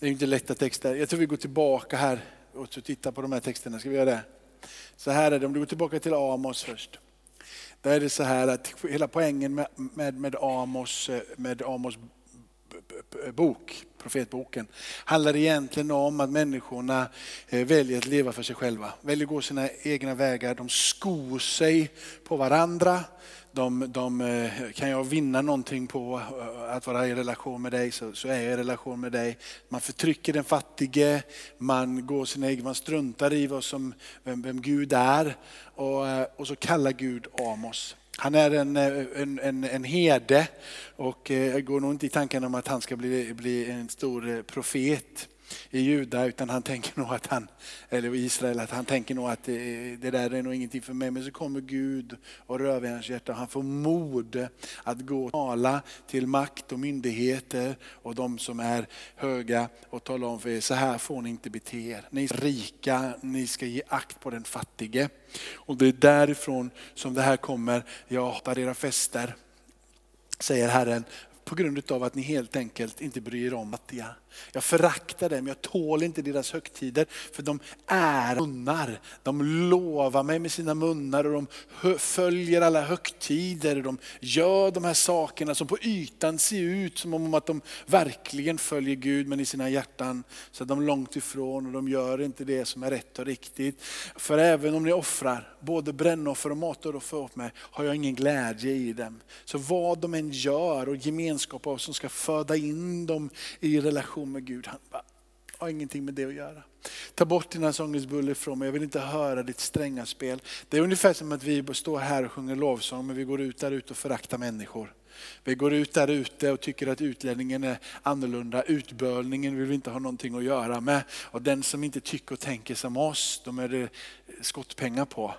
Det är inte lätta texter. Jag tror vi går tillbaka här och tittar på de här texterna. Ska vi göra det? Så här är det, om du går tillbaka till Amos först. Där är det så här att hela poängen med, med, med Amos, eh, med Amos bok, profetboken, handlar egentligen om att människorna eh, väljer att leva för sig själva. Väljer att gå sina egna vägar, de skor sig på varandra. De, de, eh, kan jag vinna någonting på eh, att vara i relation med dig så, så är jag i relation med dig. Man förtrycker den fattige, man går sin egen, man struntar i vad som, vem, vem Gud är. Och, eh, och så kallar Gud Amos. Han är en, en, en, en herde och jag går nog inte i tanken om att han ska bli, bli en stor profet i Juda utan han tänker nog att han, eller Israel, att han tänker nog att det, det där är nog ingenting för mig. Men så kommer Gud och rör vid hans hjärta och han får mod att gå och tala till makt och myndigheter och de som är höga och tala om för er, så här får ni inte bete er. Ni är rika, ni ska ge akt på den fattige. Och det är därifrån som det här kommer, jag hatar era fester säger Herren, på grund av att ni helt enkelt inte bryr er om fattiga. Jag föraktar dem, jag tål inte deras högtider för de är munnar. De lovar mig med sina munnar och de följer alla högtider. De gör de här sakerna som på ytan ser ut som om att de verkligen följer Gud men i sina hjärtan så är de långt ifrån och de gör inte det som är rätt och riktigt. För även om ni offrar både brännoffer och matoffer åt mig har jag ingen glädje i dem. Så vad de än gör och gemenskap som ska föda in dem i relation relation med Gud. Han bara, har ingenting med det att göra. Ta bort dina sångersbuller från mig, jag vill inte höra ditt stränga spel. Det är ungefär som att vi står här och sjunger lovsång men vi går ut där ute och föraktar människor. Vi går ut där ute och tycker att utlänningen är annorlunda. Utbölningen vill vi inte ha någonting att göra med. Och den som inte tycker och tänker som oss, de är det skottpengar på.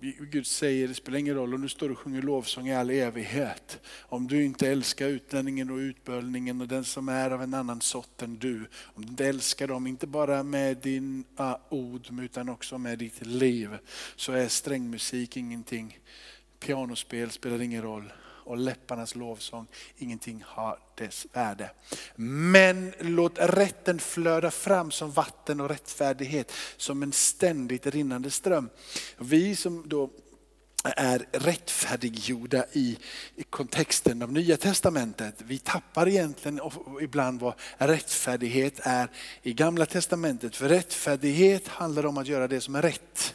Gud säger, det spelar ingen roll om du står och sjunger lovsång i all evighet. Om du inte älskar utlänningen och utbölningen och den som är av en annan sort än du. Om du inte älskar dem, inte bara med dina ah, ord utan också med ditt liv. Så är strängmusik ingenting. Pianospel spelar ingen roll och läpparnas lovsång, ingenting har dess värde. Men låt rätten flöda fram som vatten och rättfärdighet som en ständigt rinnande ström. Vi som då är rättfärdiggjorda i, kontexten av Nya Testamentet. Vi tappar egentligen ibland vad rättfärdighet är i Gamla Testamentet. För rättfärdighet handlar om att göra det som är rätt.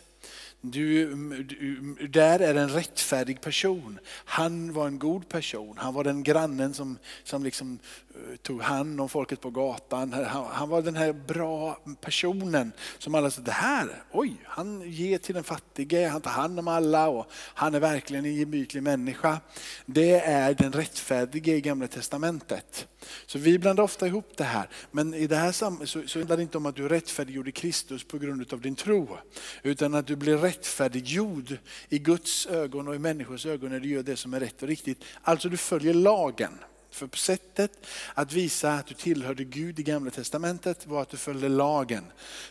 Du, du, där är en rättfärdig person. Han var en god person. Han var den grannen som, som liksom eh, tog hand om folket på gatan. Han, han, var den här bra personen som alla sa, det här, oj, han ger till den fattige, han tar hand om alla och han är verkligen en gemytlig människa. Det är den rättfärdige i gamla testamentet. Så vi blandar ofta ihop det här. Men i det här så, så handlar det inte om att du rättfärdiggjorde Kristus på grund av din tro. Utan att du blir rättfärdiggjord i Guds ögon och i människors ögon när du gör det som är rätt och riktigt. Alltså du följer lagen. För sättet att visa att du tillhörde Gud i gamla testamentet var att du följde lagen.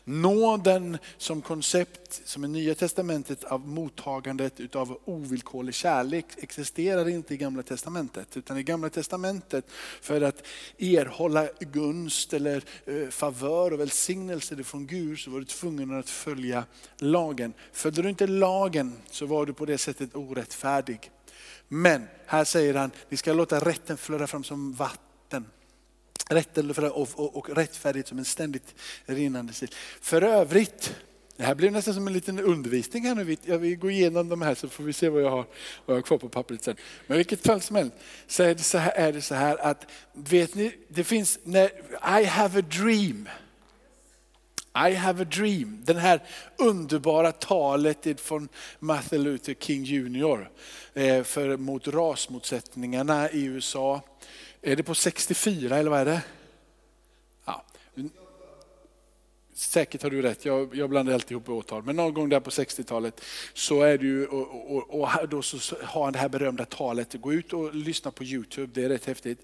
Nåden som koncept, som i nya testamentet av mottagandet av ovillkorlig kärlek existerar inte i gamla testamentet. Utan i gamla testamentet för att erhålla gunst eller eh, favör och välsignelse från Gud så var du tvungen att följa lagen. Följde du inte lagen så var du på det sättet orättfärdig. Men här säger han, ni ska låta rätten flöda fram som vatten. Rätten och, och, och rättfärdighet som en ständigt rinnande sil. För övrigt, det här blir nästan som en liten undervisning här nu. Jag vill gå igenom de här så får vi se vad jag har, vad jag har kvar på pappret sen. Men vilket fall som helst så är det så här, är det så här att, vet ni, det finns, när, I have a dream. I have a dream. Den här underbara talet från Martin Luther King Jr. Eh, för, mot rasmotsättningarna i USA. Är det på 64 eller vad är det? Ja säkert har du rätt, jag, jag blandar alltid ihop årtal, men någon gång där på 60-talet så är det ju, och, och, och då så har han det här berömda talet, gå ut och lyssna på Youtube, det är rätt häftigt.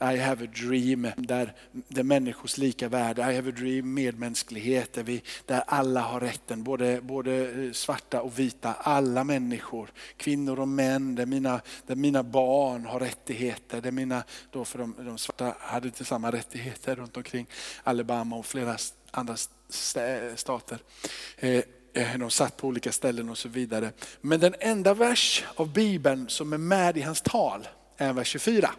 I have a dream, där, där människors lika värde, I have a dream, medmänsklighet, där, vi, där alla har rätten, både, både eh, svarta och vita, alla människor, kvinnor och män, där mina, där mina barn har rättigheter, där mina, då för de, de svarta hade inte samma rättigheter runt omkring Alabama och flera andra stater. Eh, eh, de satt på olika ställen och så vidare. Men den enda vers av Bibeln som är med i hans tal är vers 24.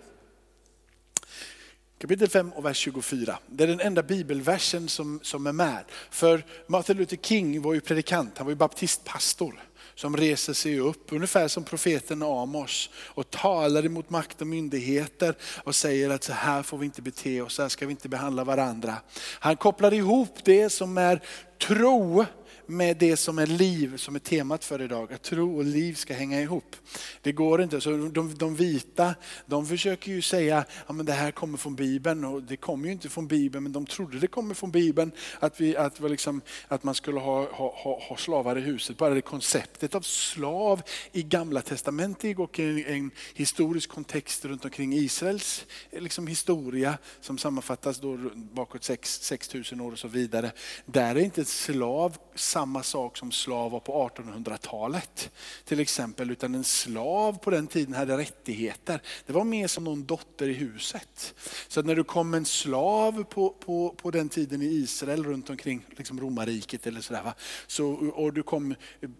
Kapitel 5 och vers 24. Det är den enda bibelversen som, som är med. För Martin Luther King var ju predikant, han var ju baptistpastor som reser sig upp, ungefär som profeten Amos och talar emot makt och myndigheter och säger att så här får vi inte bete oss, så här ska vi inte behandla varandra. Han kopplar ihop det som är tro med det som är liv, som är temat för idag. Att tro och liv ska hänga ihop. Det går inte. Så de, de vita, de försöker ju säga att det här kommer från Bibeln och det kommer ju inte från Bibeln, men de trodde det kommer från Bibeln. Att, vi, att, liksom, att man skulle ha, ha, ha, slavar i huset. Bara det konceptet av slav i gamla testamentet och en, en historisk kontext runt omkring Israels liksom historia som sammanfattas då bakåt 6000 år och så vidare. Där är inte slav samma sak som slav var på 1800-talet. Till exempel, utan en slav på den tiden hade rättigheter. Det var mer som någon dotter i huset. Så när du kom en slav på, på, på den tiden i Israel runt omkring liksom romarriket eller sådär. Va? Så, och du kom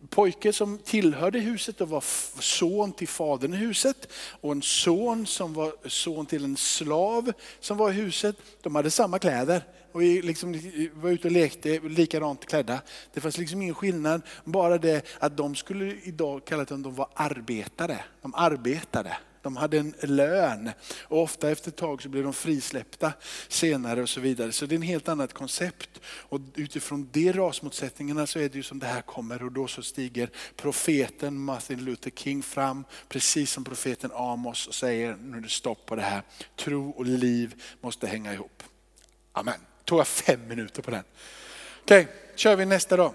pojke som tillhörde huset och var son till fadern i huset. Och en son som var son till en slav som var i huset. De hade samma kläder och vi liksom var ute och lekte likadant klädda. Det fanns liksom ingen skillnad, bara det att de skulle idag kalla det att de var arbetare. De arbetade. De hade en lön och ofta efter ett tag så blev de frisläppta senare och så vidare. Så det är en helt annat koncept. Och utifrån de rasmotsättningarna så är det ju som det här kommer och då så stiger profeten Martin Luther King fram, precis som profeten Amos och säger nu är det stopp på det här. Tro och liv måste hänga ihop. Amen tog jag fem minuter på den. Okej, okay, kör vi nästa då.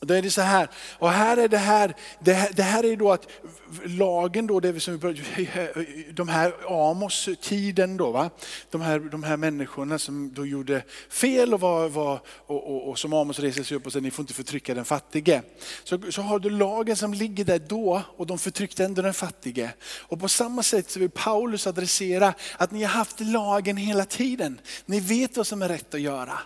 Då är det så här, och här är det här, det här, det här är då att lagen då, det som de här Amos-tiden då, va? De, här, de här människorna som då gjorde fel och, var, var, och, och, och som Amos reser sig upp och säger ni får inte förtrycka den fattige. Så, så har du lagen som ligger där då och de förtryckte ändå den fattige. Och på samma sätt så vill Paulus adressera att ni har haft lagen hela tiden. Ni vet vad som är rätt att göra.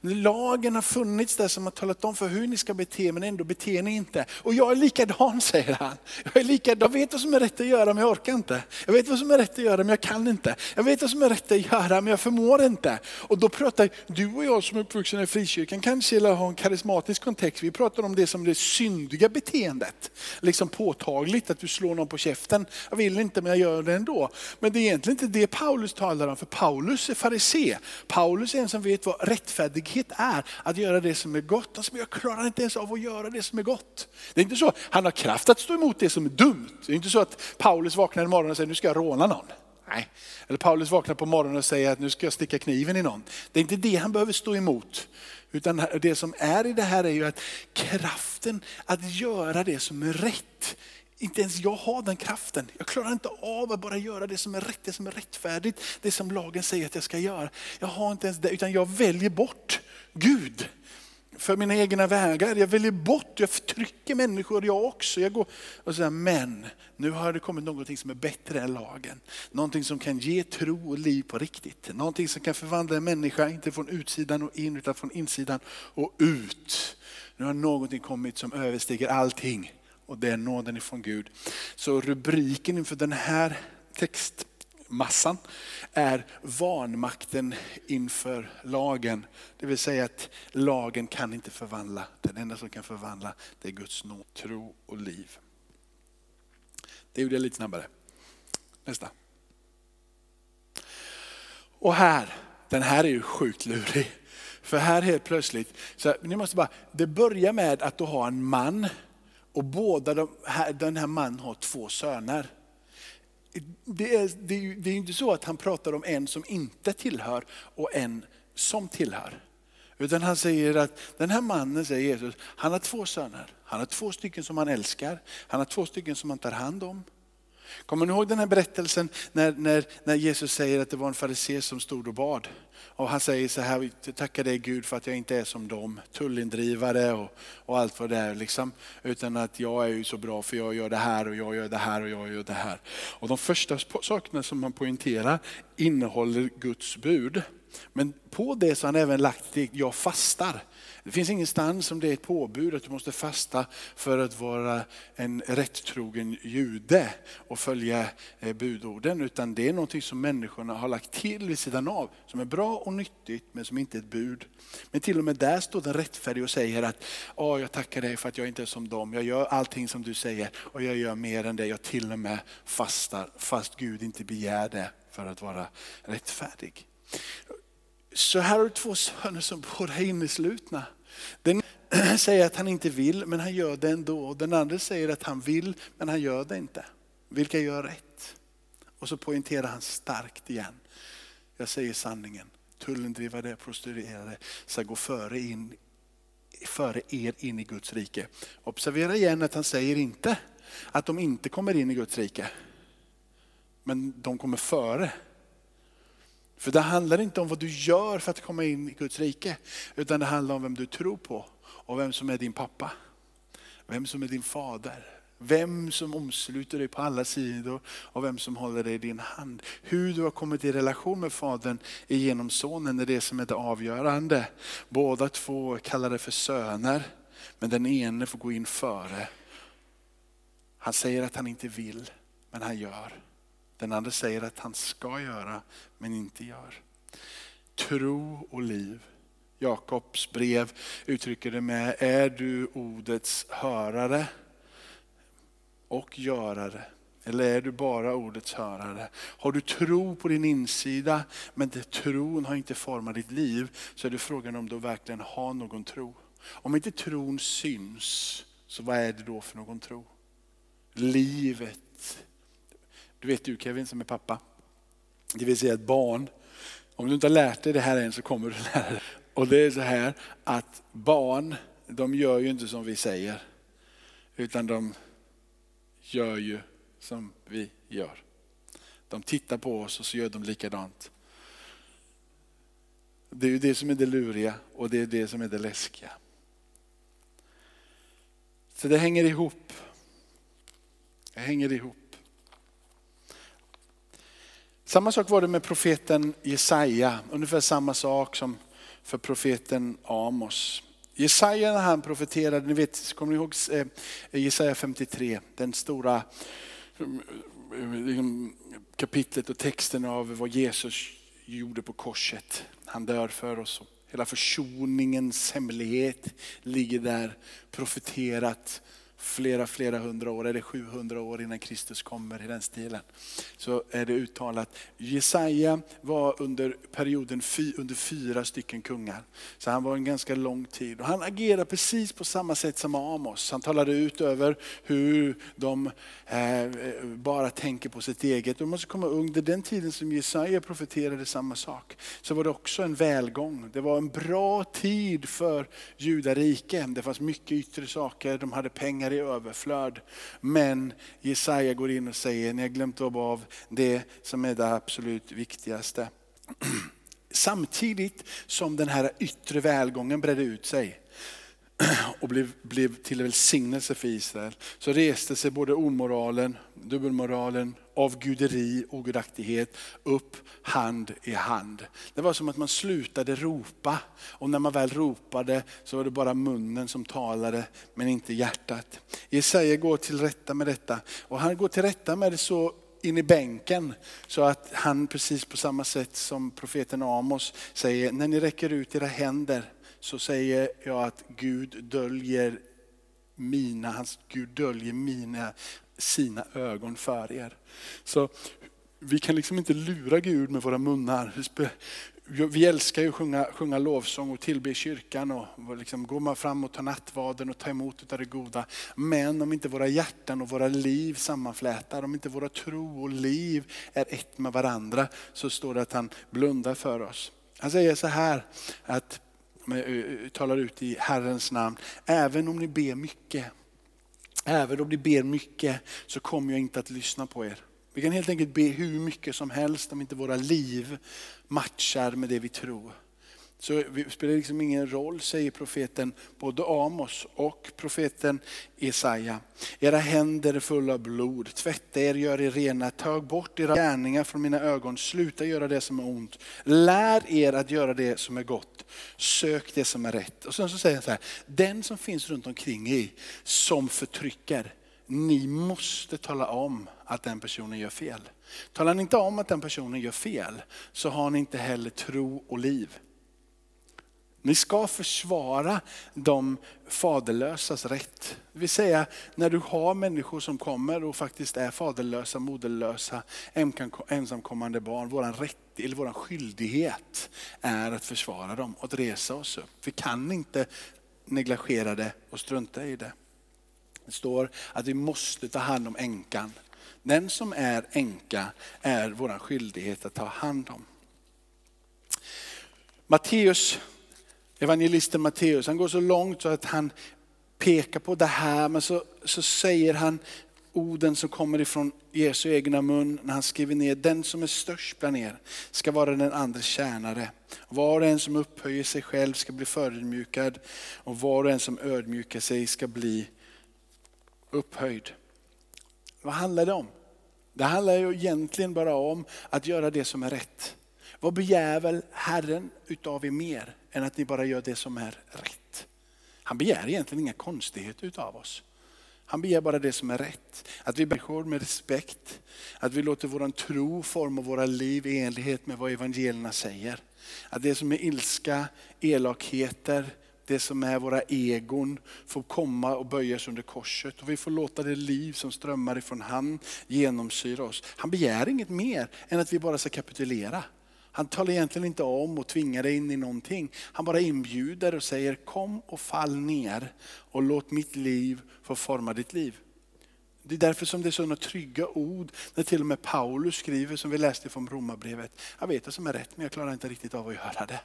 Lagen har funnits där som har talat om för hur ni ska bete men ändå beter ni inte. Och jag är likadan säger han. Jag, är likadan. jag vet vad som är rätt att göra men jag orkar inte. Jag vet vad som är rätt att göra men jag kan inte. Jag vet vad som är rätt att göra men jag förmår inte. Och då pratar du och jag som är uppvuxna i frikyrkan kanske eller har en karismatisk kontext. Vi pratar om det som det syndiga beteendet. Liksom påtagligt att du slår någon på käften. Jag vill inte men jag gör det ändå. Men det är egentligen inte det Paulus talar om för Paulus är farisé. Paulus är en som vet vad rättfärdighet rättfärdighet är att göra det som är gott. Alltså, jag klarar inte ens av att göra det som är gott. Det är inte så han har kraft att stå emot det som är dumt. Det är inte så att Paulus vaknar en morgon och säger nu ska jag råna någon. Nej. Eller Paulus vaknar på morgonen och säger att nu ska jag sticka kniven i någon. Det är inte det han behöver stå emot. Utan det som är i det här är ju att kraften att göra det som är rätt inte ens jag har den kraften. Jag klarar inte av att bara göra det som är rätt, det som är rättfärdigt, det som lagen säger att jag ska göra. Jag har inte ens det, utan jag väljer bort Gud för mina egna vägar. Jag väljer bort, jag förtrycker människor jag också. Jag går och säger, men nu har det kommit någonting som är bättre än lagen. Någonting som kan ge tro och liv på riktigt. Någonting som kan förvandla en människa, inte från utsidan och in, utan från insidan och ut. Nu har någonting kommit som överstiger allting och det är nåden ifrån Gud. Så rubriken inför den här textmassan är vanmakten inför lagen. Det vill säga att lagen kan inte förvandla. Den enda som kan förvandla det är Guds nåd, tro och liv. Det gjorde jag lite snabbare. Nästa. Och här, den här är ju sjukt lurig. För här helt plötsligt, så ni måste bara, det börjar med att du har en man och båda de här, den här mannen har två söner. Det är, det, är, det är inte så att han pratar om en som inte tillhör och en som tillhör. Utan han säger att den här mannen, säger Jesus, han har två söner. Han har två stycken som han älskar, han har två stycken som han tar hand om. Kommer ni ihåg den här berättelsen när, när, när Jesus säger att det var en farisé som stod och bad? Och han säger så här, tackar dig Gud för att jag inte är som dem, tullindrivare och, och allt vad det är. Liksom. Utan att jag är ju så bra för jag gör det här och jag gör det här och jag gör det här. Och de första sakerna som man poängterar innehåller Guds bud. Men på det så har han även lagt det, jag fastar. Det finns ingenstans som det är ett påbud att du måste fasta för att vara en rättrogen jude och följa eh, budorden. Utan det är någonting som människorna har lagt till vid sidan av. Som är bra och nyttigt men som inte är ett bud. Men till och med där står den rättfärdig och säger att oh, jag tackar dig för att jag inte är som dem. Jag gör allting som du säger och jag gör mer än det. Jag till och med fastar fast Gud inte begär det för att vara rättfärdig. Så här har du två söner som båda är inneslutna. Den säger att han inte vill men han gör det ändå. Den andra säger att han vill men han gör det inte. Vilka gör rätt? Och så poängterar han starkt igen. Jag säger sanningen. Tullendrivare, prostituerade ska gå före, in, före er in i Guds rike. Observera igen att han säger inte att de inte kommer in i Guds rike. Men de kommer före. För det handlar inte om vad du gör för att komma in i Guds rike. Utan det handlar om vem du tror på och vem som är din pappa. Vem som är din fader. Vem som omsluter dig på alla sidor och vem som håller dig i din hand. Hur du har kommit i relation med Fadern genom Sonen är det som är det avgörande. Båda två kallar det för söner, men den ene får gå in före. Han säger att han inte vill, men han gör. Den andra säger att han ska göra men inte gör. Tro och liv. Jakobs brev uttrycker det med, är du ordets hörare och görare? Eller är du bara ordets hörare? Har du tro på din insida men det, tron har inte format ditt liv så är det frågan om du verkligen har någon tro. Om inte tron syns, så vad är det då för någon tro? Livet du vet du Kevin som är pappa. Det vill säga ett barn. Om du inte har lärt dig det här än så kommer du lära dig. Och det är så här att barn, de gör ju inte som vi säger. Utan de gör ju som vi gör. De tittar på oss och så gör de likadant. Det är ju det som är det luriga och det är det som är det läskiga. Så det hänger ihop. Det hänger ihop. Samma sak var det med profeten Jesaja, ungefär samma sak som för profeten Amos. Jesaja när han profeterade, ni vet, kommer ni ihåg eh, Jesaja 53, den stora eh, liksom, kapitlet och texten av vad Jesus gjorde på korset. Han dör för oss. Hela försoningens hemlighet ligger där profeterat flera, flera hundra år, eller 700 år innan Kristus kommer i den stilen. Så är det uttalat. Jesaja var under perioden fy, under fyra stycken kungar. Så han var en ganska lång tid. Och han agerade precis på samma sätt som Amos. Han talade ut över hur de eh, bara tänker på sitt eget. De måste komma under den tiden som Jesaja profeterade samma sak. Så var det också en välgång. Det var en bra tid för judarike. Det fanns mycket yttre saker, de hade pengar pengar i överflöd. Men Jesaja går in och säger, ni har glömt av det som är det absolut viktigaste. Samtidigt som den här yttre välgången bredde ut sig och blev, blev till välsignelse för Israel, så reste sig både omoralen, dubbelmoralen, avguderi, ogudaktighet upp hand i hand. Det var som att man slutade ropa och när man väl ropade så var det bara munnen som talade men inte hjärtat. Jesaja går till rätta med detta och han går till rätta med det så in i bänken så att han precis på samma sätt som profeten Amos säger, när ni räcker ut era händer så säger jag att Gud döljer mina, hans Gud döljer mina, sina ögon för er. Så vi kan liksom inte lura Gud med våra munnar. Vi älskar ju att sjunga, sjunga lovsång och tillbe kyrkan och liksom går man fram och tar nattvarden och tar emot av det goda. Men om inte våra hjärtan och våra liv sammanflätar, om inte våra tro och liv är ett med varandra så står det att han blundar för oss. Han säger så här att Eh, eh, talar ut i Herrens namn. Även om ni ber mycket, även om ni ber mycket så kommer jag inte att lyssna på er. Vi kan helt enkelt be hur mycket som helst om inte våra liv matchar med det vi tror så det spelar liksom ingen roll, säger profeten både Amos och profeten Jesaja. Era händer är fulla av blod, tvätta er, gör er rena, tag bort era gärningar från mina ögon, sluta göra det som är ont. Lär er att göra det som är gott, sök det som är rätt. Och sen så säger han så här, den som finns runt omkring er som förtrycker, ni måste tala om att den personen gör fel. Talar ni inte om att den personen gör fel så har ni inte heller tro och liv. Ni ska försvara de faderlösas rätt. Det vill säga när du har människor som kommer och faktiskt är faderlösa, moderlösa, ensamkommande barn. Vår rätt, eller vår skyldighet är att försvara dem och att resa oss upp. Vi kan inte negligera det och strunta i det. Det står att vi måste ta hand om änkan. Den som är änka är vår skyldighet att ta hand om. Matteus evangelisten Matteus, han går så långt så att han pekar på det här, men så, så säger han orden som kommer ifrån Jesu egna mun när han skriver ner, den som är störst bland er ska vara den andres tjänare. Var och en som upphöjer sig själv ska bli förödmjukad och var och en som ödmjukar sig ska bli upphöjd. Vad handlar det om? Det handlar ju egentligen bara om att göra det som är rätt. Vad begär väl Herren utav er mer än att ni bara gör det som är rätt? Han begär egentligen inga konstigheter utav oss. Han begär bara det som är rätt. Att vi människor med respekt, att vi låter vår tro forma våra liv i enlighet med vad evangelierna säger. Att det som är ilska, elakheter, det som är våra egon får komma och böjas under korset. Och vi får låta det liv som strömmar ifrån han genomsyra oss. Han begär inget mer än att vi bara ska kapitulera. Han talar egentligen inte om och tvingar dig in i någonting. Han bara inbjuder och säger kom och fall ner och låt mitt liv få forma ditt liv. Det är därför som det är sådana trygga ord när till och med Paulus skriver som vi läste från Romarbrevet. Jag vet vad som är rätt men jag klarar inte riktigt av att göra det.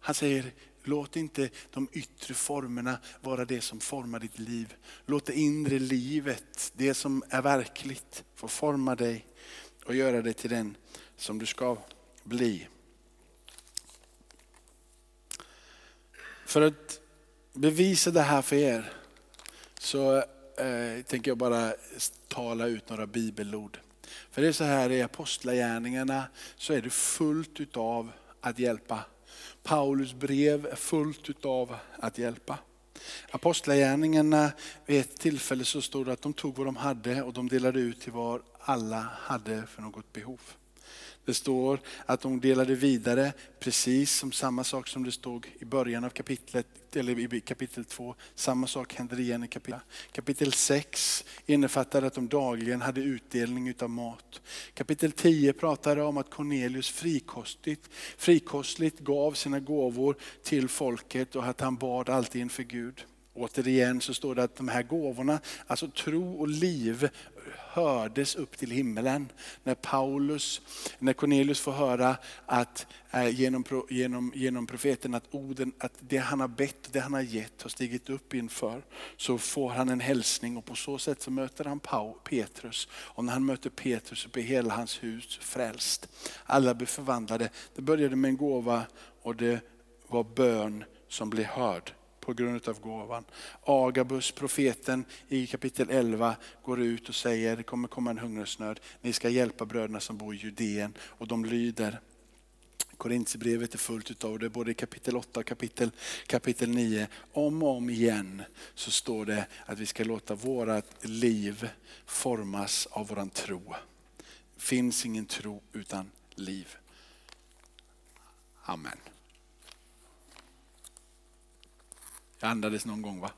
Han säger låt inte de yttre formerna vara det som formar ditt liv. Låt det inre livet, det som är verkligt, få forma dig och göra dig till den som du ska bli. För att bevisa det här för er så eh, tänker jag bara tala ut några bibelord. För det är så här i apostlagärningarna så är det fullt utav att hjälpa. Paulus brev är fullt utav att hjälpa. Apostlagärningarna, vid ett tillfälle så stod det att de tog vad de hade och de delade ut till vad alla hade för något behov. Det står att de delade vidare precis som samma sak som det stod i början av kapitlet, eller i kapitel 2. Samma sak händer igen i kapitel, kapitel 6 innefattar att de dagligen hade utdelning av mat. Kapitel 10 pratar om att Cornelius frikostigt, frikostligt gav sina gåvor till folket och att han bad alltid inför Gud. Återigen så står det att de här gåvorna, alltså tro och liv, hördes upp till himmelen. När Paulus, när Cornelius får höra att eh, genom, genom, genom profeten att orden, att det han har bett, det han har gett har stigit upp inför. Så får han en hälsning och på så sätt så möter han Petrus. Och när han möter Petrus så blir hela hans hus frälst. Alla blir förvandlade. Det började med en gåva och det var bön som blev hörd på grund av gåvan. Agabus, profeten i kapitel 11, går ut och säger det kommer komma en hungersnöd. Ni ska hjälpa bröderna som bor i Judeen och de lyder. Korintierbrevet är fullt av det, både i kapitel 8 och kapitel, kapitel 9. Om och om igen så står det att vi ska låta våra liv formas av våran tro. Det finns ingen tro utan liv. Amen. Jag andades någon gång va?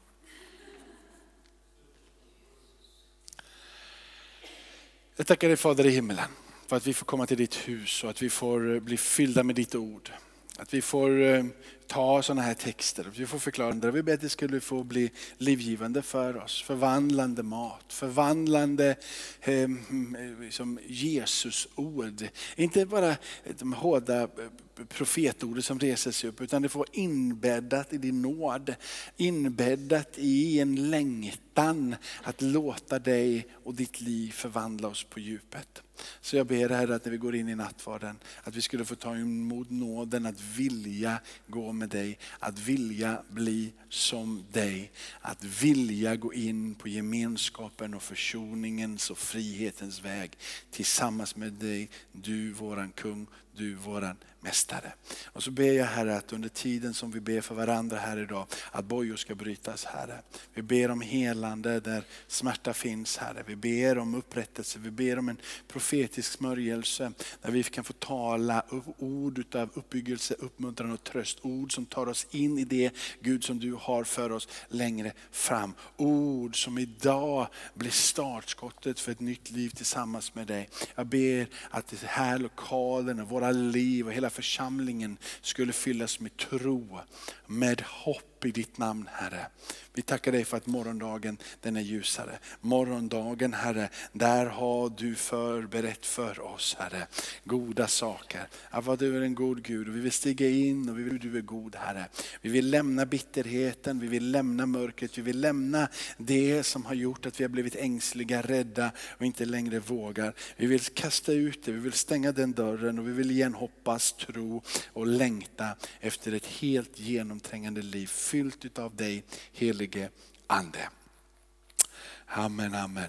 Jag tackar dig Fader i himmelen för att vi får komma till ditt hus och att vi får eh, bli fyllda med ditt ord. Att vi får eh, ta sådana här texter, att vi får förklara det. Vi ber att det skulle få bli livgivande för oss, förvandlande mat, förvandlande eh, mm, eh som Jesus ord. Inte bara de hårda profetordet som reser sig upp, utan det får vara inbäddat i din nåd. Inbäddat i en längtan att låta dig och ditt liv förvandla oss på djupet. Så jag ber Herre att när vi går in i nattvarden, att vi skulle få ta emot nåden att vilja gå med dig, att vilja bli som dig, att vilja gå in på gemenskapen och försoningens och frihetens väg tillsammans med dig, du våran kung, du våran mästare. Och så ber jag Herre att under tiden som vi ber för varandra här idag, att bojor ska brytas Herre. Vi ber om helande där smärta finns Herre. Vi ber om upprättelse, vi ber om en profetisk smörjelse där vi kan få tala ord av uppbyggelse, uppmuntran och tröst. Ord som tar oss in i det Gud som du har för oss längre fram. Ord som idag blir startskottet för ett nytt liv tillsammans med dig. Jag ber att det här lokalen och våra liv och hela församlingen skulle fyllas med tro, med hopp i ditt namn Herre. Vi tackar dig för att morgondagen den är ljusare. Morgondagen Herre, där har du förberett för oss Herre, goda saker. Att du är en god Gud och vi vill stiga in och vi vill du är god Herre. Vi vill lämna bitterheten, vi vill lämna mörkret, vi vill lämna det som har gjort att vi har blivit ängsliga, rädda och inte längre vågar. Vi vill kasta ut det, vi vill stänga den dörren och vi vill igen hoppas, tro och längta efter ett helt genomträngande liv fyllt utav dig, helige Ande. Amen, amen.